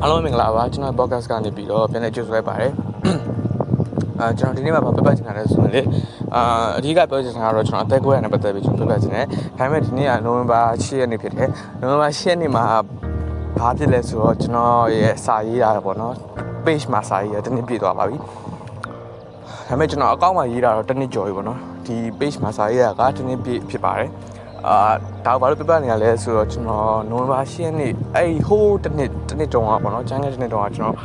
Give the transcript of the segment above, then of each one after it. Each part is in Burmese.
အားလုံးမင်္ဂလာပါကျွန်တော် podcast ကနေပြီးတော့ပြန်လည်ကြိုဆိုလိုက်ပါတယ်အာကျွန်တော်ဒီနေ့မှာပြပတ်ချင်တာလဲဆိုရင်လေအာအဓိကပြောချင်တာကတော့ကျွန်တော်အသက်ကိုရနဲ့ပတ်သက်ပြီးကျွန်တော်ပြပတ်ချင်တယ်ဒါပေမဲ့ဒီနေ့ကနိုဝင်ဘာ10ရက်နေ့ဖြစ်တယ်နိုဝင်ဘာ10ရက်နေ့မှာဘာဖြစ်လဲဆိုတော့ကျွန်တော်ရဲ့စာရေးတာပေါ့နော် page မှာစာရေးရတနေ့ပြည့်သွားပါပြီဒါပေမဲ့ကျွန်တော်အကောင့်မှာရေးတာတော့တနေ့ကျော်ပြီပေါ့နော်ဒီ page မှာစာရေးတာကတနေ့ပြည့်ဖြစ်ပါတယ် အာဒါဘာလို့ပြပနေရလဲဆိုတော့ကျွန်တော်နိုဝင်ဘာ10ရက်နေ့အဲ့ဟိုးတစ်နှစ်တစ်နှစ်တုန်းကပေါ့နော်ကျန်းတဲ့တစ်နှစ်တုန်းကကျွန်တော်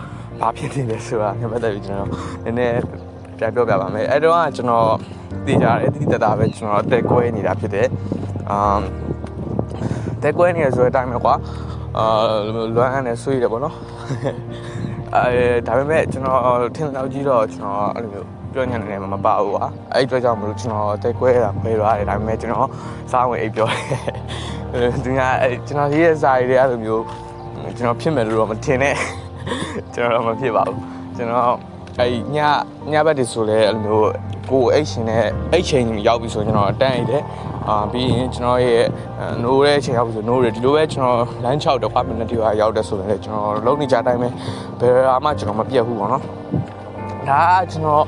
ဘာဖြစ်နေလဲဆိုတာငါပတ်သက်ပြီးကျွန်တော်နည်းနည်းပြန်ပြောပြပါမယ်အဲ့တော့ကကျွန်တော်သိကြတယ်တိတိတတ်တာပဲကျွန်တော်အသက်ကွဲနေတာဖြစ်တယ်အာတက်ကွဲနေရဆိုတဲ့အတိုင်းပဲကွာအာလွမ်းအနေဆွေးတယ်ပေါ့နော်အဲဒါပေမဲ့ကျွန်တော်ထင်တော့ကြီးတော့ကျွန်တော်အဲ့လိုမျိုးပြောညံ့နေမှာမပါဘူးကွာအဲ့အတွက်ကြောင့်မလို့ကျွန်တော်တက်ကွဲတာခွဲရတယ်ဒါပေမဲ့ကျွန်တော်စားဝင်အိပ်ပြောတယ်သူကအဲ့ကျွန်တော်ရေးတဲ့စာရီတွေအဲ့လိုမျိုးကျွန်တော်ဖြစ်မယ်လို့တော့မထင်နဲ့ကျွန်တော်တော့မဖြစ်ပါဘူးကျွန်တော်အဲ့ညညဘက်တွေဆိုလဲအဲ့လိုမျိုးကိုအိတ်ရှင်နဲ့အိတ်ချိန်ရောက်ပြီဆိုကျွန်တော်တန်းအိတ်တယ်အာပြီးရင်ကျွန်တော်ရဲ့နိုးတဲ့အချိန်ရောက်ပြီဆိုနိုးတယ်ဒီလိုပဲကျွန်တော်လမ်း6တခွာမိနစ်တီဟာရောက်တယ်ဆိုရင်လည်းကျွန်တော်လုံးနေကြတိုင်းပဲဘယ်အမှကျွန်တော်မပြတ်ဘူးပေါ့နော်ဒါကကျွန်တော်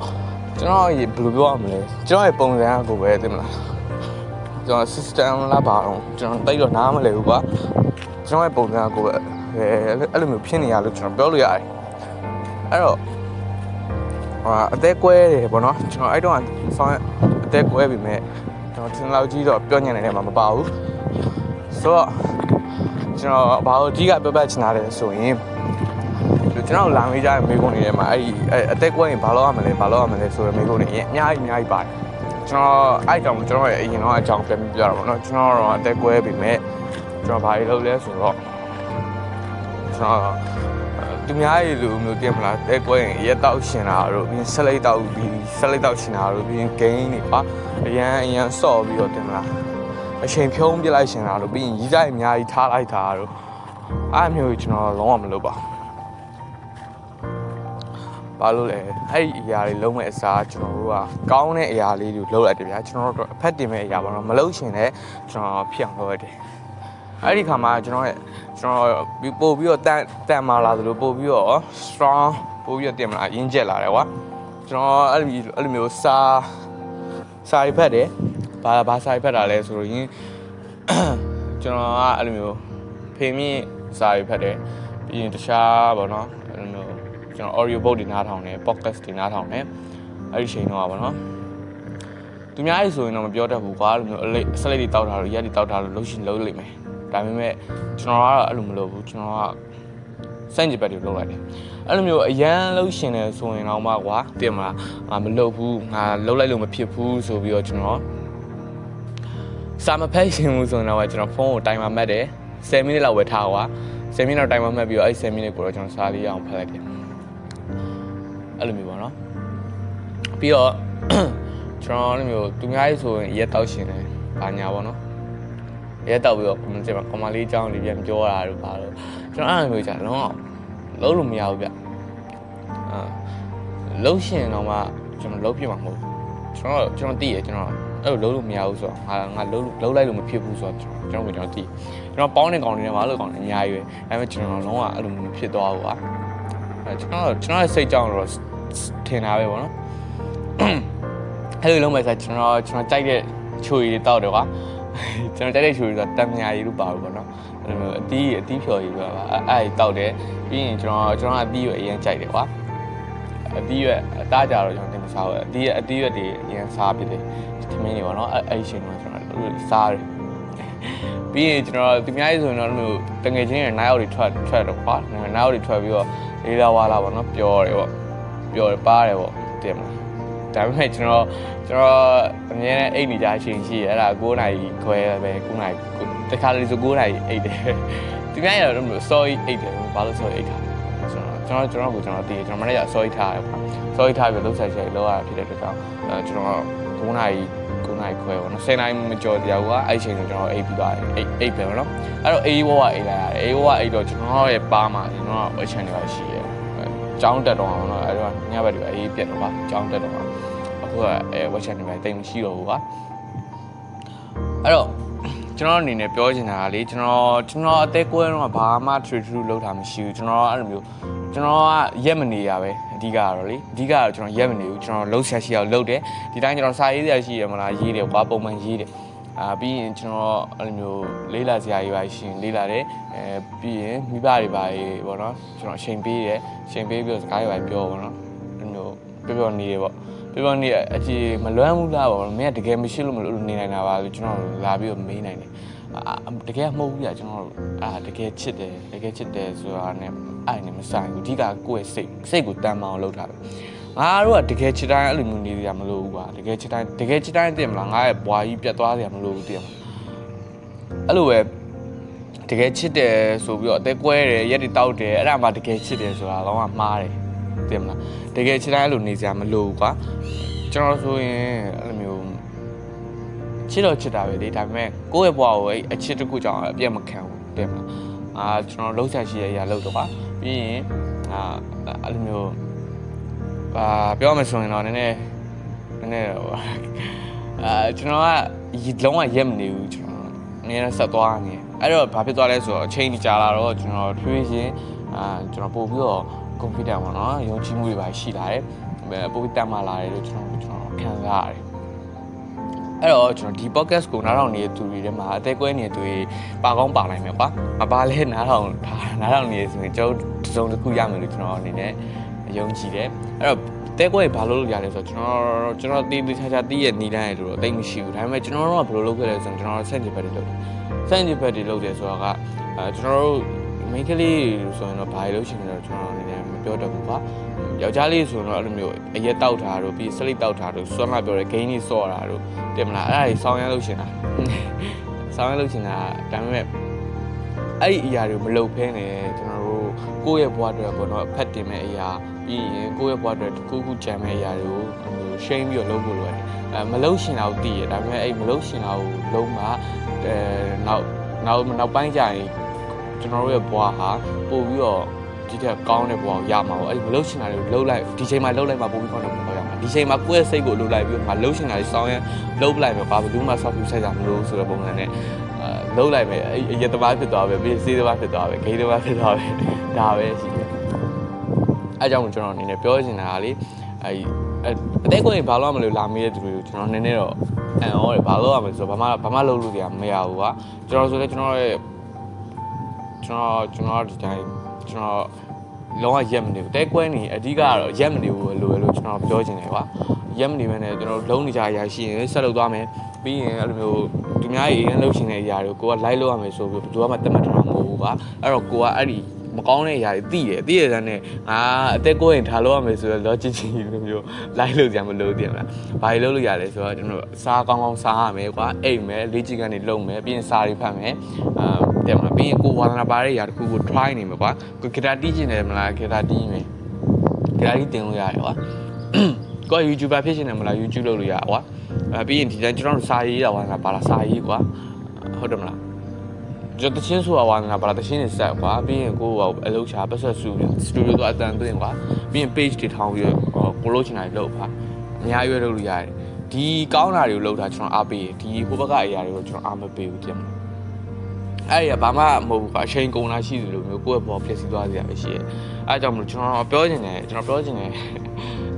ကျွန်တော်ရေဘယ်လိုပြောရမလဲကျွန်တော်ရဲ့ပုံစံကကိုပဲသိမလားကျွန်တော် system လားပါတော့ကျွန်တော်တိတ်တော့နားမလဲဘူးကွာကျွန်တော်ရဲ့ပုံစံကကိုပဲအဲ့လိုမျိုးဖြစ်နေရလို့ကျွန်တော်ပြောလို့ရတယ်အဲ့တော့ဟာအသက်ကွဲတယ်ပေါ့နော်ကျွန်တော်အဲ့တော့ဆောင်းအသက်ကွဲပြီမဲ့ကျွန်တော်တင်လောက်ကြီးတော့ပြောညံ့နေတယ်မှာမပါဘူးဆိုတော့ကျွန်တော်ဘာလို့အဓိကပြောပြချင်တာလဲဆိုရင် ကျွန်တော်လာမေးကြတဲ့မိကုန်းတွေထဲမှာအဲ့အဲ့အသက်ကွဲရင်ဘာလို့ရမလဲဘာလို့ရမလဲဆိုတဲ့မိကုန်းတွေအများကြီးအများကြီးပါတယ်ကျွန်တော်အဲ့ကြောင့်ကျွန်တော်ရဲ့အရင်တော့အကြောင်းပြန်ပြပြတာပေါ့နော်ကျွန်တော်တော့အသက်ကွဲပြီမဲ့ကျွန်တော်ဘာတွေလုပ်လဲဆိုတော့ကျွန်တော်သူများရေလူမျိုးတင်မလားတဲကွဲရင်ရက်တောက်ရှင်တာတို့ပြီးဆက်လိုက်တောက်ပြီးဆက်လိုက်တောက်ရှင်တာတို့ပြီးဂိမ်းတွေပါအရန်အရန်ဆော့ပြီးတော့တင်မလားအချိန်ဖြုံးပြလိုက်ရှင်တာတို့ပြီးရင်ရီးကြိုက်အများကြီးထားလိုက်တာတို့အားမျိုးကျွန်တော်လုံးဝမလုပ်ပါဘာ လို့လဲအဲ့ဒီအရာတွေလုံးမဲ့အစားကျွန်တော်တို့ကကောင်းတဲ့အရာလေးတွေလုပ်လိုက်တယ်ဗျာကျွန်တော်တို့အဖက်တင်မဲ့အရာပါတော့မလုပ်ရှင်လည်းကျွန်တော်ဖြစ်အောင်လုပ်ရတယ်အဲ့ဒီခါမှာကျွန်တော်ရဲ့ကျွန်တော်ပို့ပြီးတော့တန်တန်မာလာသလိုပို့ပြီးတော့ strong ပို့ပြီးတော့တင်မလားရင်းကျက်လာတယ်ကွာကျွန်တော်အဲ့လိုအဲ့လိုမျိုးစာစာရီဖက်တယ်ဘာဘာစာရီဖက်တာလဲဆိုတော့ရင်ကျွန်တော်ကအဲ့လိုမျိုးဖေမြင့်စာရီဖက်တယ်ပြီးရင်တခြားပေါ့နော်အဲ့လိုမျိုး ကျွန်တော် audio book တွေနားထောင်တယ် podcast တွေနားထောင်တယ်အဲ့ဒီချိန်တော့ပါနော်သူများကြီးဆိုရင်တော့မပြောတတ်ဘူးကွာအဲ့လိုမျိုးအလိအစလိတ်တွေတောက်တာလို့ရက်တွေတောက်တာလို့လှုပ်ရှင်လှုပ်လိမ့်မယ်ဒါပေမဲ့ကျွန်တော်ကတော့အဲ့လိုမလုပ်ဘူးကျွန်တော်ကစန့်ကျင်ဘက်တွေလုပ်လိုက်တယ်အဲ့လိုမျိုးအရန်လှုပ်ရှင်တယ်ဆိုရင်တော့မှကွာတင်မလားငါမလုပ်ဘူးငါလှုပ်လိုက်လို့မဖြစ်ဘူးဆိုပြီးတော့ကျွန်တော်စာမဖက်ရှင်ဘူးဆိုရင်တော့ကျွန်တော်ဖုန်းကိုတိုင်မာမှတ်တယ်10မိနစ်လောက်ပဲထားကွာ10မိနစ်လောက်တိုင်မာမှတ်ပြီးတော့အဲ့10မိနစ်ကိုတော့ကျွန်တော်စာလေးအောင်ဖတ်လိုက်တယ် အဲ့လိုမျိုးပေါ့နော်ပြီးတော့ကျွန်တော်အဲ့လိုမျိုးသူများရေးဆိုရင်ရက်တောက်ရှင်တယ်ဘာညာပေါ့နော်ရဲတောက်ပြီးတော့ကွန်မန့်မှာကွန်မလေးအကြောင်းလေးပြန်ပြောတာတို့ပါတော့ကျွန်တော်အဲ့လိုမျိုးကြာလုံးဝလုံးလို့မရဘူးဗျအာလုံးရှင်တော့မှကျွန်တော်လုံးပြမှာမဟုတ်ဘူးကျွန်တော်ကျွန်တော်သိရကျွန်တော်အဲ့လိုလုံးလို့မရဘူးဆိုတော့ငါငါလုံးလုံးလိုက်လို့မဖြစ်ဘူးဆိုတော့ကျွန်တော်ကျွန်တော်သိကျွန်တော်ပေါင်းတဲ့ကောင်တွေနဲ့မလို့ကောင်တွေအများကြီးပဲဒါပေမဲ့ကျွန်တော်လုံးဝအဲ့လိုမျိုးဖြစ်သွားဘူးကွာအဲကျွန်တော်ကျွန်တော်ရဲ့စိတ်ကြောင့်တော့ ထင်တာပဲပေါ့နော်အဲ့လိုလုံးမဲ့ဆိုကျွန်တော်ကျွန်တော်ကြိုက်တဲ့ချွေတွေတောက်တယ်ကွာကျွန်တော်တိုက်တဲ့ချူဆိုတာတံမြာရီလို့ပါဘူးပေါ့နော်အဲ့လိုမျိုးအတီးအတီးဖြော်ရီဆိုတာပါအဲ့အဲ့တောက်တယ်ပြီးရင်ကျွန်တော်ကျွန်တော်အတီးရွက်အရင်ကြိုက်တယ်ကွာအတီးရွက်အသားကြတော့ကျွန်တော်တင်မစားဘူးအတီးအတီးရွက်တွေအရင်စားပြတယ်သမင်းတွေပေါ့နော်အဲ့အဲ့ရှင်တော့ကျွန်တော်စားတယ်ပြီးရင်ကျွန်တော်သူများရေးဆိုရင်တော့မျိုးတငယ်ချင်းရဲ့နိုင်အောက်တွေထွက်ထွက်တော့ကွာနိုင်အောက်တွေထွက်ပြီးတော့လေးလာဝါလာပေါ့နော်ပျော်တယ်ပေါ့ ပျော်တယ်ပါတယ်ပေါ့တင်မလားဒါပေမဲ့ကျွန်တော်ကျွန်တော်အမြဲတမ်းအိတ်နေကြအချိန်ရှိရအဲ့ဒါ9နာရီခွဲပဲ9နာရီတခါလေဆို9နာရီအိတ်တယ်သူများရတော့မလို့ sorry အိတ်တယ်ဘာလို့ sorry အိတ်တာကျွန်တော်ကျွန်တော်ကိုကျွန်တော်တည်ကျွန်တော်မနေ့က sorry ထားတယ်ပေါ့ sorry ထားပြီးလှုပ်ဆိုင်ဆိုင်လောက်ရဖြစ်တဲ့အတွက်ကြောင့်အဲကျွန်တော်9နာရီ9နာရီခွဲပေါ့နော်10နာရီမကျော်တရားကအဲ့ချိန်ဆိုကျွန်တော်အိတ်ပြီးသွားတယ်အိတ်အိတ်ပဲပေါ့နော်အဲ့တော့အေးဘဝအိတ်လိုက်ရတယ်အေးဘဝအိတ်တော့ကျွန်တော်ရဲ့ပါမှာကျွန်တော်အချန်တွေပါရှိရဲ ကျောင်းတက်တော့အောင်တော့အဲ့တော့ညဘက်တွေအေးပြတ်တော့ပါကျောင်းတက်တော့အခုကအဲဝက်ချက်နေပဲတိတ်မရှိတော့ဘူးကွာအဲ့တော့ကျွန်တော်အနေနဲ့ပြောချင်တာကလေကျွန်တော်ကျွန်တော်အသက်ကွဲတော့ဘာမှ true true လောက်တာမရှိဘူးကျွန်တော်အဲ့လိုမျိုးကျွန်တော်ကရက်မနေရပဲအဓိကကတော့လေအဓိကကတော့ကျွန်တော်ရက်မနေဘူးကျွန်တော်လှုပ်ရှားရှိအောင်လှုပ်တယ်ဒီတိုင်းကျွန်တော်စာရေးစရာရှိရမလားရေးတယ်ကွာပုံမှန်ရေးတယ် အာပြီးရင်ကျွန်တော်အဲ့လိုမျိုးလေးလာစရာကြီးပါရှိရင်လေးလာတယ်အဲပြီးရင်မိဘတွေပါရေပေါ့နော်ကျွန်တော်အချိန်ပေးတယ်အချိန်ပေးပြီးတော့စကားတွေပါပြောပေါ့နော်အဲ့လိုမျိုးပြောပြောနေတယ်ပေါ့ပြောပြောနေအကြည့်မလွမ်းဘူးလားပေါ့မင်းကတကယ်မရှိလို့မလို့နေနိုင်တာပါလို့ကျွန်တော်လာပြီးတော့မေးနိုင်တယ်အာတကယ်မဟုတ်ဘူးပြကျွန်တော်အာတကယ်ချစ်တယ်တကယ်ချစ်တယ်ဆိုတာနဲ့အဲ့နဲ့မဆိုင်ဘူးအဓိကကိုယ့်ရဲ့စိတ်စိတ်ကိုတန်မအောင်လုပ်တာပဲ ငါတို့ကတကယ်ချစ်တိုင်းအဲ့လိုမျိုးနေကြမလို့ဘူးကွာတကယ်ချစ်တိုင်းတကယ်ချစ်တိုင်းသိမလားငါရဲ့ဘွားကြီးပြတ်သွားကြမလို့ဘူးသိမလားအဲ့လိုပဲတကယ်ချစ်တယ်ဆိုပြီးတော့အသက်ကွဲတယ်ရက်တွေတောက်တယ်အဲ့ဒါမှတကယ်ချစ်တယ်ဆိုတာတော့မှားတယ်သိမလားတကယ်ချစ်တိုင်းအဲ့လိုနေကြမလို့ဘူးကွာကျွန်တော်ဆိုရင်အဲ့လိုမျိုးချစ်တော့ချစ်တာပဲလေဒါပေမဲ့ကိုယ့်ရဲ့ဘဝကိုအဲ့အချစ်တစ်ခုကြောင့်အပြတ်မခံဘူးတဲ့မလားအာကျွန်တော်လှုပ်ရှားရှိတဲ့အရာလှုပ်တော့ပါပြီးရင်အာအဲ့လိုမျိုး အာပြောမှဆိုရင်တော့နည်းနည်းနည်းနည်းတော့အာကျွန်တော်ကလုံးဝရက်မနေဘူးကျွန်တော်အနည်းနဲ့ဆက်သွားနေအဲ့တော့ဘာဖြစ်သွားလဲဆိုတော့အချိန်ကြီးကြာလာတော့ကျွန်တော်ထွေးရင်အာကျွန်တော်ပို့ပြီးတော့ confident ပေါ့နော်ယုံကြည်မှုတွေပါရှိလာတယ်ပို့ပြီးတတ်မှလာတယ်လို့ကျွန်တော်ကျွန်တော်ခံစားရတယ်အဲ့တော့ကျွန်တော်ဒီ podcast ကိုနားထောင်နေတဲ့သူတွေထဲမှာအသေးကွဲနေတဲ့သူတွေပါကောင်းပါနိုင်မယ်ကွာမပါလဲနားထောင်နားထောင်နေဆိုရင်ကျွန်တော်တစ်စုံတစ်ခုရမယ်လို့ကျွန်တော်အနေနဲ့ ယုံကြည်တယ်အဲ့တော့တဲကွဲဘာလို့လုပ်ရလဲဆိုတော့ကျွန်တော်ကျွန်တော်တီးတီးခြားခြားတီးရဲ့နေတိုင်းရလို့တော့တိတ်မရှိဘူးဒါပေမဲ့ကျွန်တော်တို့ကဘယ်လိုလုပ်ခဲ့လဲဆိုတော့ကျွန်တော်ဆန့်ကျင်ဘက်တွေလုပ်တယ်ဆန့်ကျင်ဘက်တွေလုပ်တယ်ဆိုတော့ကအဲကျွန်တော်တို့မိန်းကလေးဆိုရင်တော့ဘာလို့ရှိနေတော့ကျွန်တော်အနေနဲ့မပြောတတ်ဘူးကွာယောက်ျားလေးဆိုရင်တော့အဲ့လိုမျိုးအရက်တောက်တာတို့ပြီးစလိတ်တောက်တာတို့ဆွမ်းလာပြောတဲ့ဂိမ်းကြီးစော့တာတို့တင်မလားအဲ့ဒါကြီးဆောင်းရမ်းလို့ရှင်တာဆောင်းရမ်းလို့ရှင်တာဒါပေမဲ့အဲ့ဒီအရာတွေမလုပ်ဖဲနဲ့ကျွန်တော်တို့ကိုယ့်ရဲ့ဘဝအတွက်ပေါ့နော်ဖက်တင်မဲ့အရာ ပြီးရင်ကိုယ့်ရဲ့ဘဝအတွက်တစ်ခုခုကြံမဲ့အရာတွေကိုဟိုရှိမ့်ပြီးတော့လုပ်ဖို့လိုတယ်အဲမလုပ်ရှင်တာကိုသိရဒါပေမဲ့အဲ့မလုပ်ရှင်တာကိုလုံးမှာအဲနောက်နောက်နောက်ပိုင်းကျရင်ကျွန်တော်တို့ရဲ့ဘဝဟာပို့ပြီးတော့ဒီထက်ကောင်းတဲ့ဘဝကိုရမှာပေါ့အဲ့ဒီမလှုပ်ရှင်တာတွေကိုလှုပ်လိုက်ဒီချိန်မှာလှုပ်လိုက်မှပို့ပြီးကောင်းတဲ့ဘဝကိုရမှာဒီချိန်မှာကိုယ့်ရဲ့စိတ်ကိုလှုပ်လိုက်ပြီးတော့ငါလှုပ်ရှင်တာတွေစောင်းရင်လှုပ်လိုက်ပဲဘာဘူးမှဆောက်ပြီးဆိုင်တာမလို့ဆိုတဲ့ပုံစံနဲ့အဲလှုပ်လိုက်မယ်အဲ့အရက်တဘာဖြစ်သွားပဲပြီးစေးတဘာဖြစ်သွားပဲဂိမ်းတဘာဖြစ်သွားပဲဒါပဲရှိ တယ်အဲကြောင့်ကျွန်တော်အနေနဲ့ပြောချင်တာကလေအဲအသေးကိုရင်ဘာလို့မလို့လာမေးတဲ့သူတွေကိုကျွန်တော်နည်းနည်းတော့အန်ဟောတယ်ဘာလို့ရမလဲဆိုတော့ဘာမှဘာမှလုပ်လို့ကြမရဘူးကွာကျွန်တော်ဆိုလဲကျွန်တော်ရဲ့ကျွန်တော်ကျွန်တော်ဒီတိုင်းကျွန်တော်လုံးဝရက်မနေဘူးတဲကွဲနေအဓိကကတော့ရက်မနေဘူးလို့လို့ကျွန်တော်ပြောချင်တယ်ကွာရက်မနေဘဲနဲ့ကျွန်တော်လုံးနေကြရရှိရင်ဆက်လုပ်သွားမယ်ပြီးရင်အဲ့လိုမျိုးသူများရေးရင်လှုပ်ရှင်တဲ့အရာတွေကိုကိုကလိုက်လို့ရမယ်ဆိုပြီးဘယ်သူမှတတ်မှတ်ထားမှာမဟုတ်ဘူးကွာအဲ့တော့ကိုကအဲ့ဒီ မကောင်းတဲ့အရာတွေသိတယ်သိရတဲ့နဲ့ငါအသက်ကိုရင်ထားလို့ရမယ်ဆိုတော့ logic ကြီးလိုမျိုးလိုက်လို့ကြမလို့သိရမလားဘာတွေလုပ်လို့ရလဲဆိုတော့ကျွန်တော်စားကောင်းကောင်းစားရမယ်ကွာအိမ်မယ်လေ့ကျင့်ခန်းတွေလုပ်မယ်ပြီးရင်စားတွေဖတ်မယ်အာတဲ့မလားပြီးရင်ကိုဝါသနာပါတဲ့ຢာတစ်ခုကို try နေမှာကွာကိုဂီတာတီးကျင်တယ်မလားဂီတာတီးမယ်ဂီတာတီးတင်လို့ရတယ်ကွာကို YouTuber ဖြစ်ရှင်တယ်မလား YouTube လုပ်လို့ရကွာအဲပြီးရင်ဒီတိုင်းကျွန်တော်တို့စာရေးတာဝါသနာပါလားစာရေးကွာဟုတ်တယ်မလား ကျွန်တော်တချင်းဆိုတာဝါသနာပါလားတချင်းနေဆက်ကွာပြီးရင်ကိုကအလုပ်ချာပတ်ဆက်စုစတူဒီယိုတော့အတန်သွင်းကွာပြီးရင် page တွေထောင်းပြီးတော့ကိုလို့ချင်တာတွေလုပ်ပါအများကြီးလုပ်လို့ရတယ်ဒီကောင်းတာတွေကိုလုပ်တာကျွန်တော်အားပေးတယ်ဒီဟိုဘက်ကအရာတွေကိုကျွန်တော်အားမပေးဘူးတင်မလားအဲ့ရဘာမှမဟုတ်ဘူးကွာအချိန်ကုန်တာရှိသလိုမျိုးကိုယ့်ရဲ့ဘောဖြစ်စီသွားစရာပဲရှိရဲအဲအကြောင့်မလို့ကျွန်တော်ပြောချင်တယ်ကျွန်တော်ပြောချင်တယ်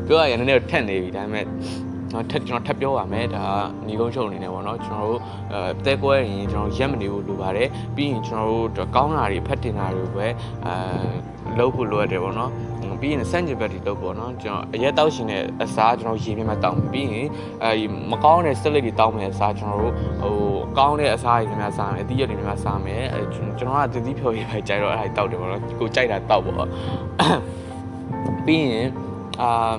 ပြောရရင်နည်းနည်းထက်နေပြီဒါပေမဲ့ကျွ န်တော်ထက်ကျွန်တော်ထပ်ပြောပါမယ်ဒါညီကုန်းချုပ်အနေနဲ့ပေါ့နော်ကျွန်တော်တို့အဲတဲကွဲရင်ကျွန်တော်ရက်မနေဘူးလိုပါတယ်ပြီးရင်ကျွန်တော်တို့ကောင်းတာတွေဖက်တင်တာတွေပဲအဲလုပ်ဖို့လိုရတယ်ပေါ့နော်ပြီးရင်စန့်ကျင်ဘက်တွေလုပ်ပေါ့နော်ကျွန်တော်အရက်တောက်ရှင်တဲ့အစားကျွန်တော်ရေပြင်းမှတောက်မယ်ပြီးရင်အဲမကောင်းတဲ့စလက်တွေတောက်မယ်အစားကျွန်တော်တို့ဟိုကောင်းတဲ့အစားတွေများစားမယ်အသီးရွက်တွေများစားမယ်အဲကျွန်တော်ကတတိဖြော်ရေးပဲကြိုက်တော့အဲ့ဒါတောက်တယ်ပေါ့နော်ကိုကြိုက်တာတောက်ပေါ့ပြီးရင်အာ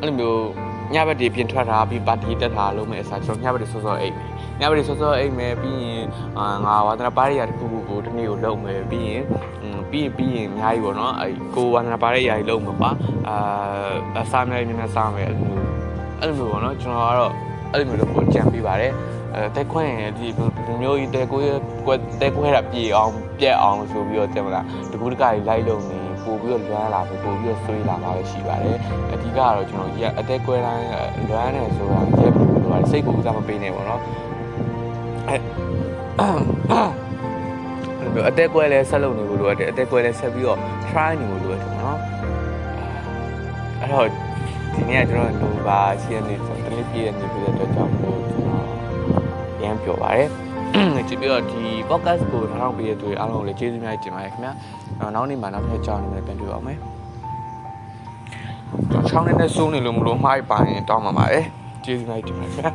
အဲ့လိုမျိုး ညဘက်တွေပြင်ထွက်တာပြီးပါတီတက်တာလုံးမယ်အစားကျွန်တော်ညဘက်တွေစောစောအိတ်မယ်ညဘက်တွေစောစောအိတ်မယ်ပြီးရင်အာငါဝါသနာပါရီယာတစ်ခုခုကိုတစ်နေ့ကိုလုံးမယ်ပြီးရင်ပြီးရင်ပြီးရင်အများကြီးပေါ့နော်အဲကိုဝါသနာပါရီယာကြီးလုံးမှာပါအာစားမယ်မြင်မြင်စားမယ်အဲ့လိုမျိုးအဲ့လိုမျိုးပေါ့နော်ကျွန်တော်ကတော့အဲ့လိုမျိုးလို့ပိုကြံပေးပါတယ်အဲတက်ခွင့်ရင်ဒီလူမျိုးကြီးတဲကိုရကွက်တဲခွဲတာပြေအောင်ပြက်အောင်ဆိုပြီးတော့တင်မလားတကူတကကြီးလိုက်လုံးနေ ပို့ပြီးတော့လွမ်းလာပဲပို့ပြီးတော့ဆွေးလာမှာပဲရှိပါတယ်အဓိကကတော့ကျွန်တော်ရက်အသက်ကွဲတိုင်းလွမ်းနေဆိုတာရက်ပြီးတော့စိတ်ကိုဥစားမပေးနဲ့ပေါ့နော်အဲအဲ့လိုမျိုးအသက်ကွဲလဲဆက်လုပ်နေဖို့လိုအပ်တယ်အသက်ကွဲလဲဆက်ပြီးတော့ try နေဖို့လိုအပ်တယ်နော်အဲ့တော့ဒီနေ့ကကျွန်တော်လိုပါရှိရနေဆိုတလေးပြည့်နေပြီးတဲ့အတွက်ကြောင့်မို့ကျွန်တော်ရမ်းပြောပါတယ် ကြည့်ပြီးတော့ဒီ podcast ကိုနားထောင်ပေးတဲ့သူတွေအားလုံးကိုလည်းကျေးဇူးများတင်ပါတယ်ခင်ဗျာနောက်နေ့မှနောက်ထပ်ကြောင်းနေမယ်ပြန်တွေ့ပါမယ်ချောင်းနေနဲ့စိုးနေလို့မလို့မှားပါရင်တောင်းပါပါတယ်ကျေးဇူးများတင်ပါတယ်ခင်ဗျာ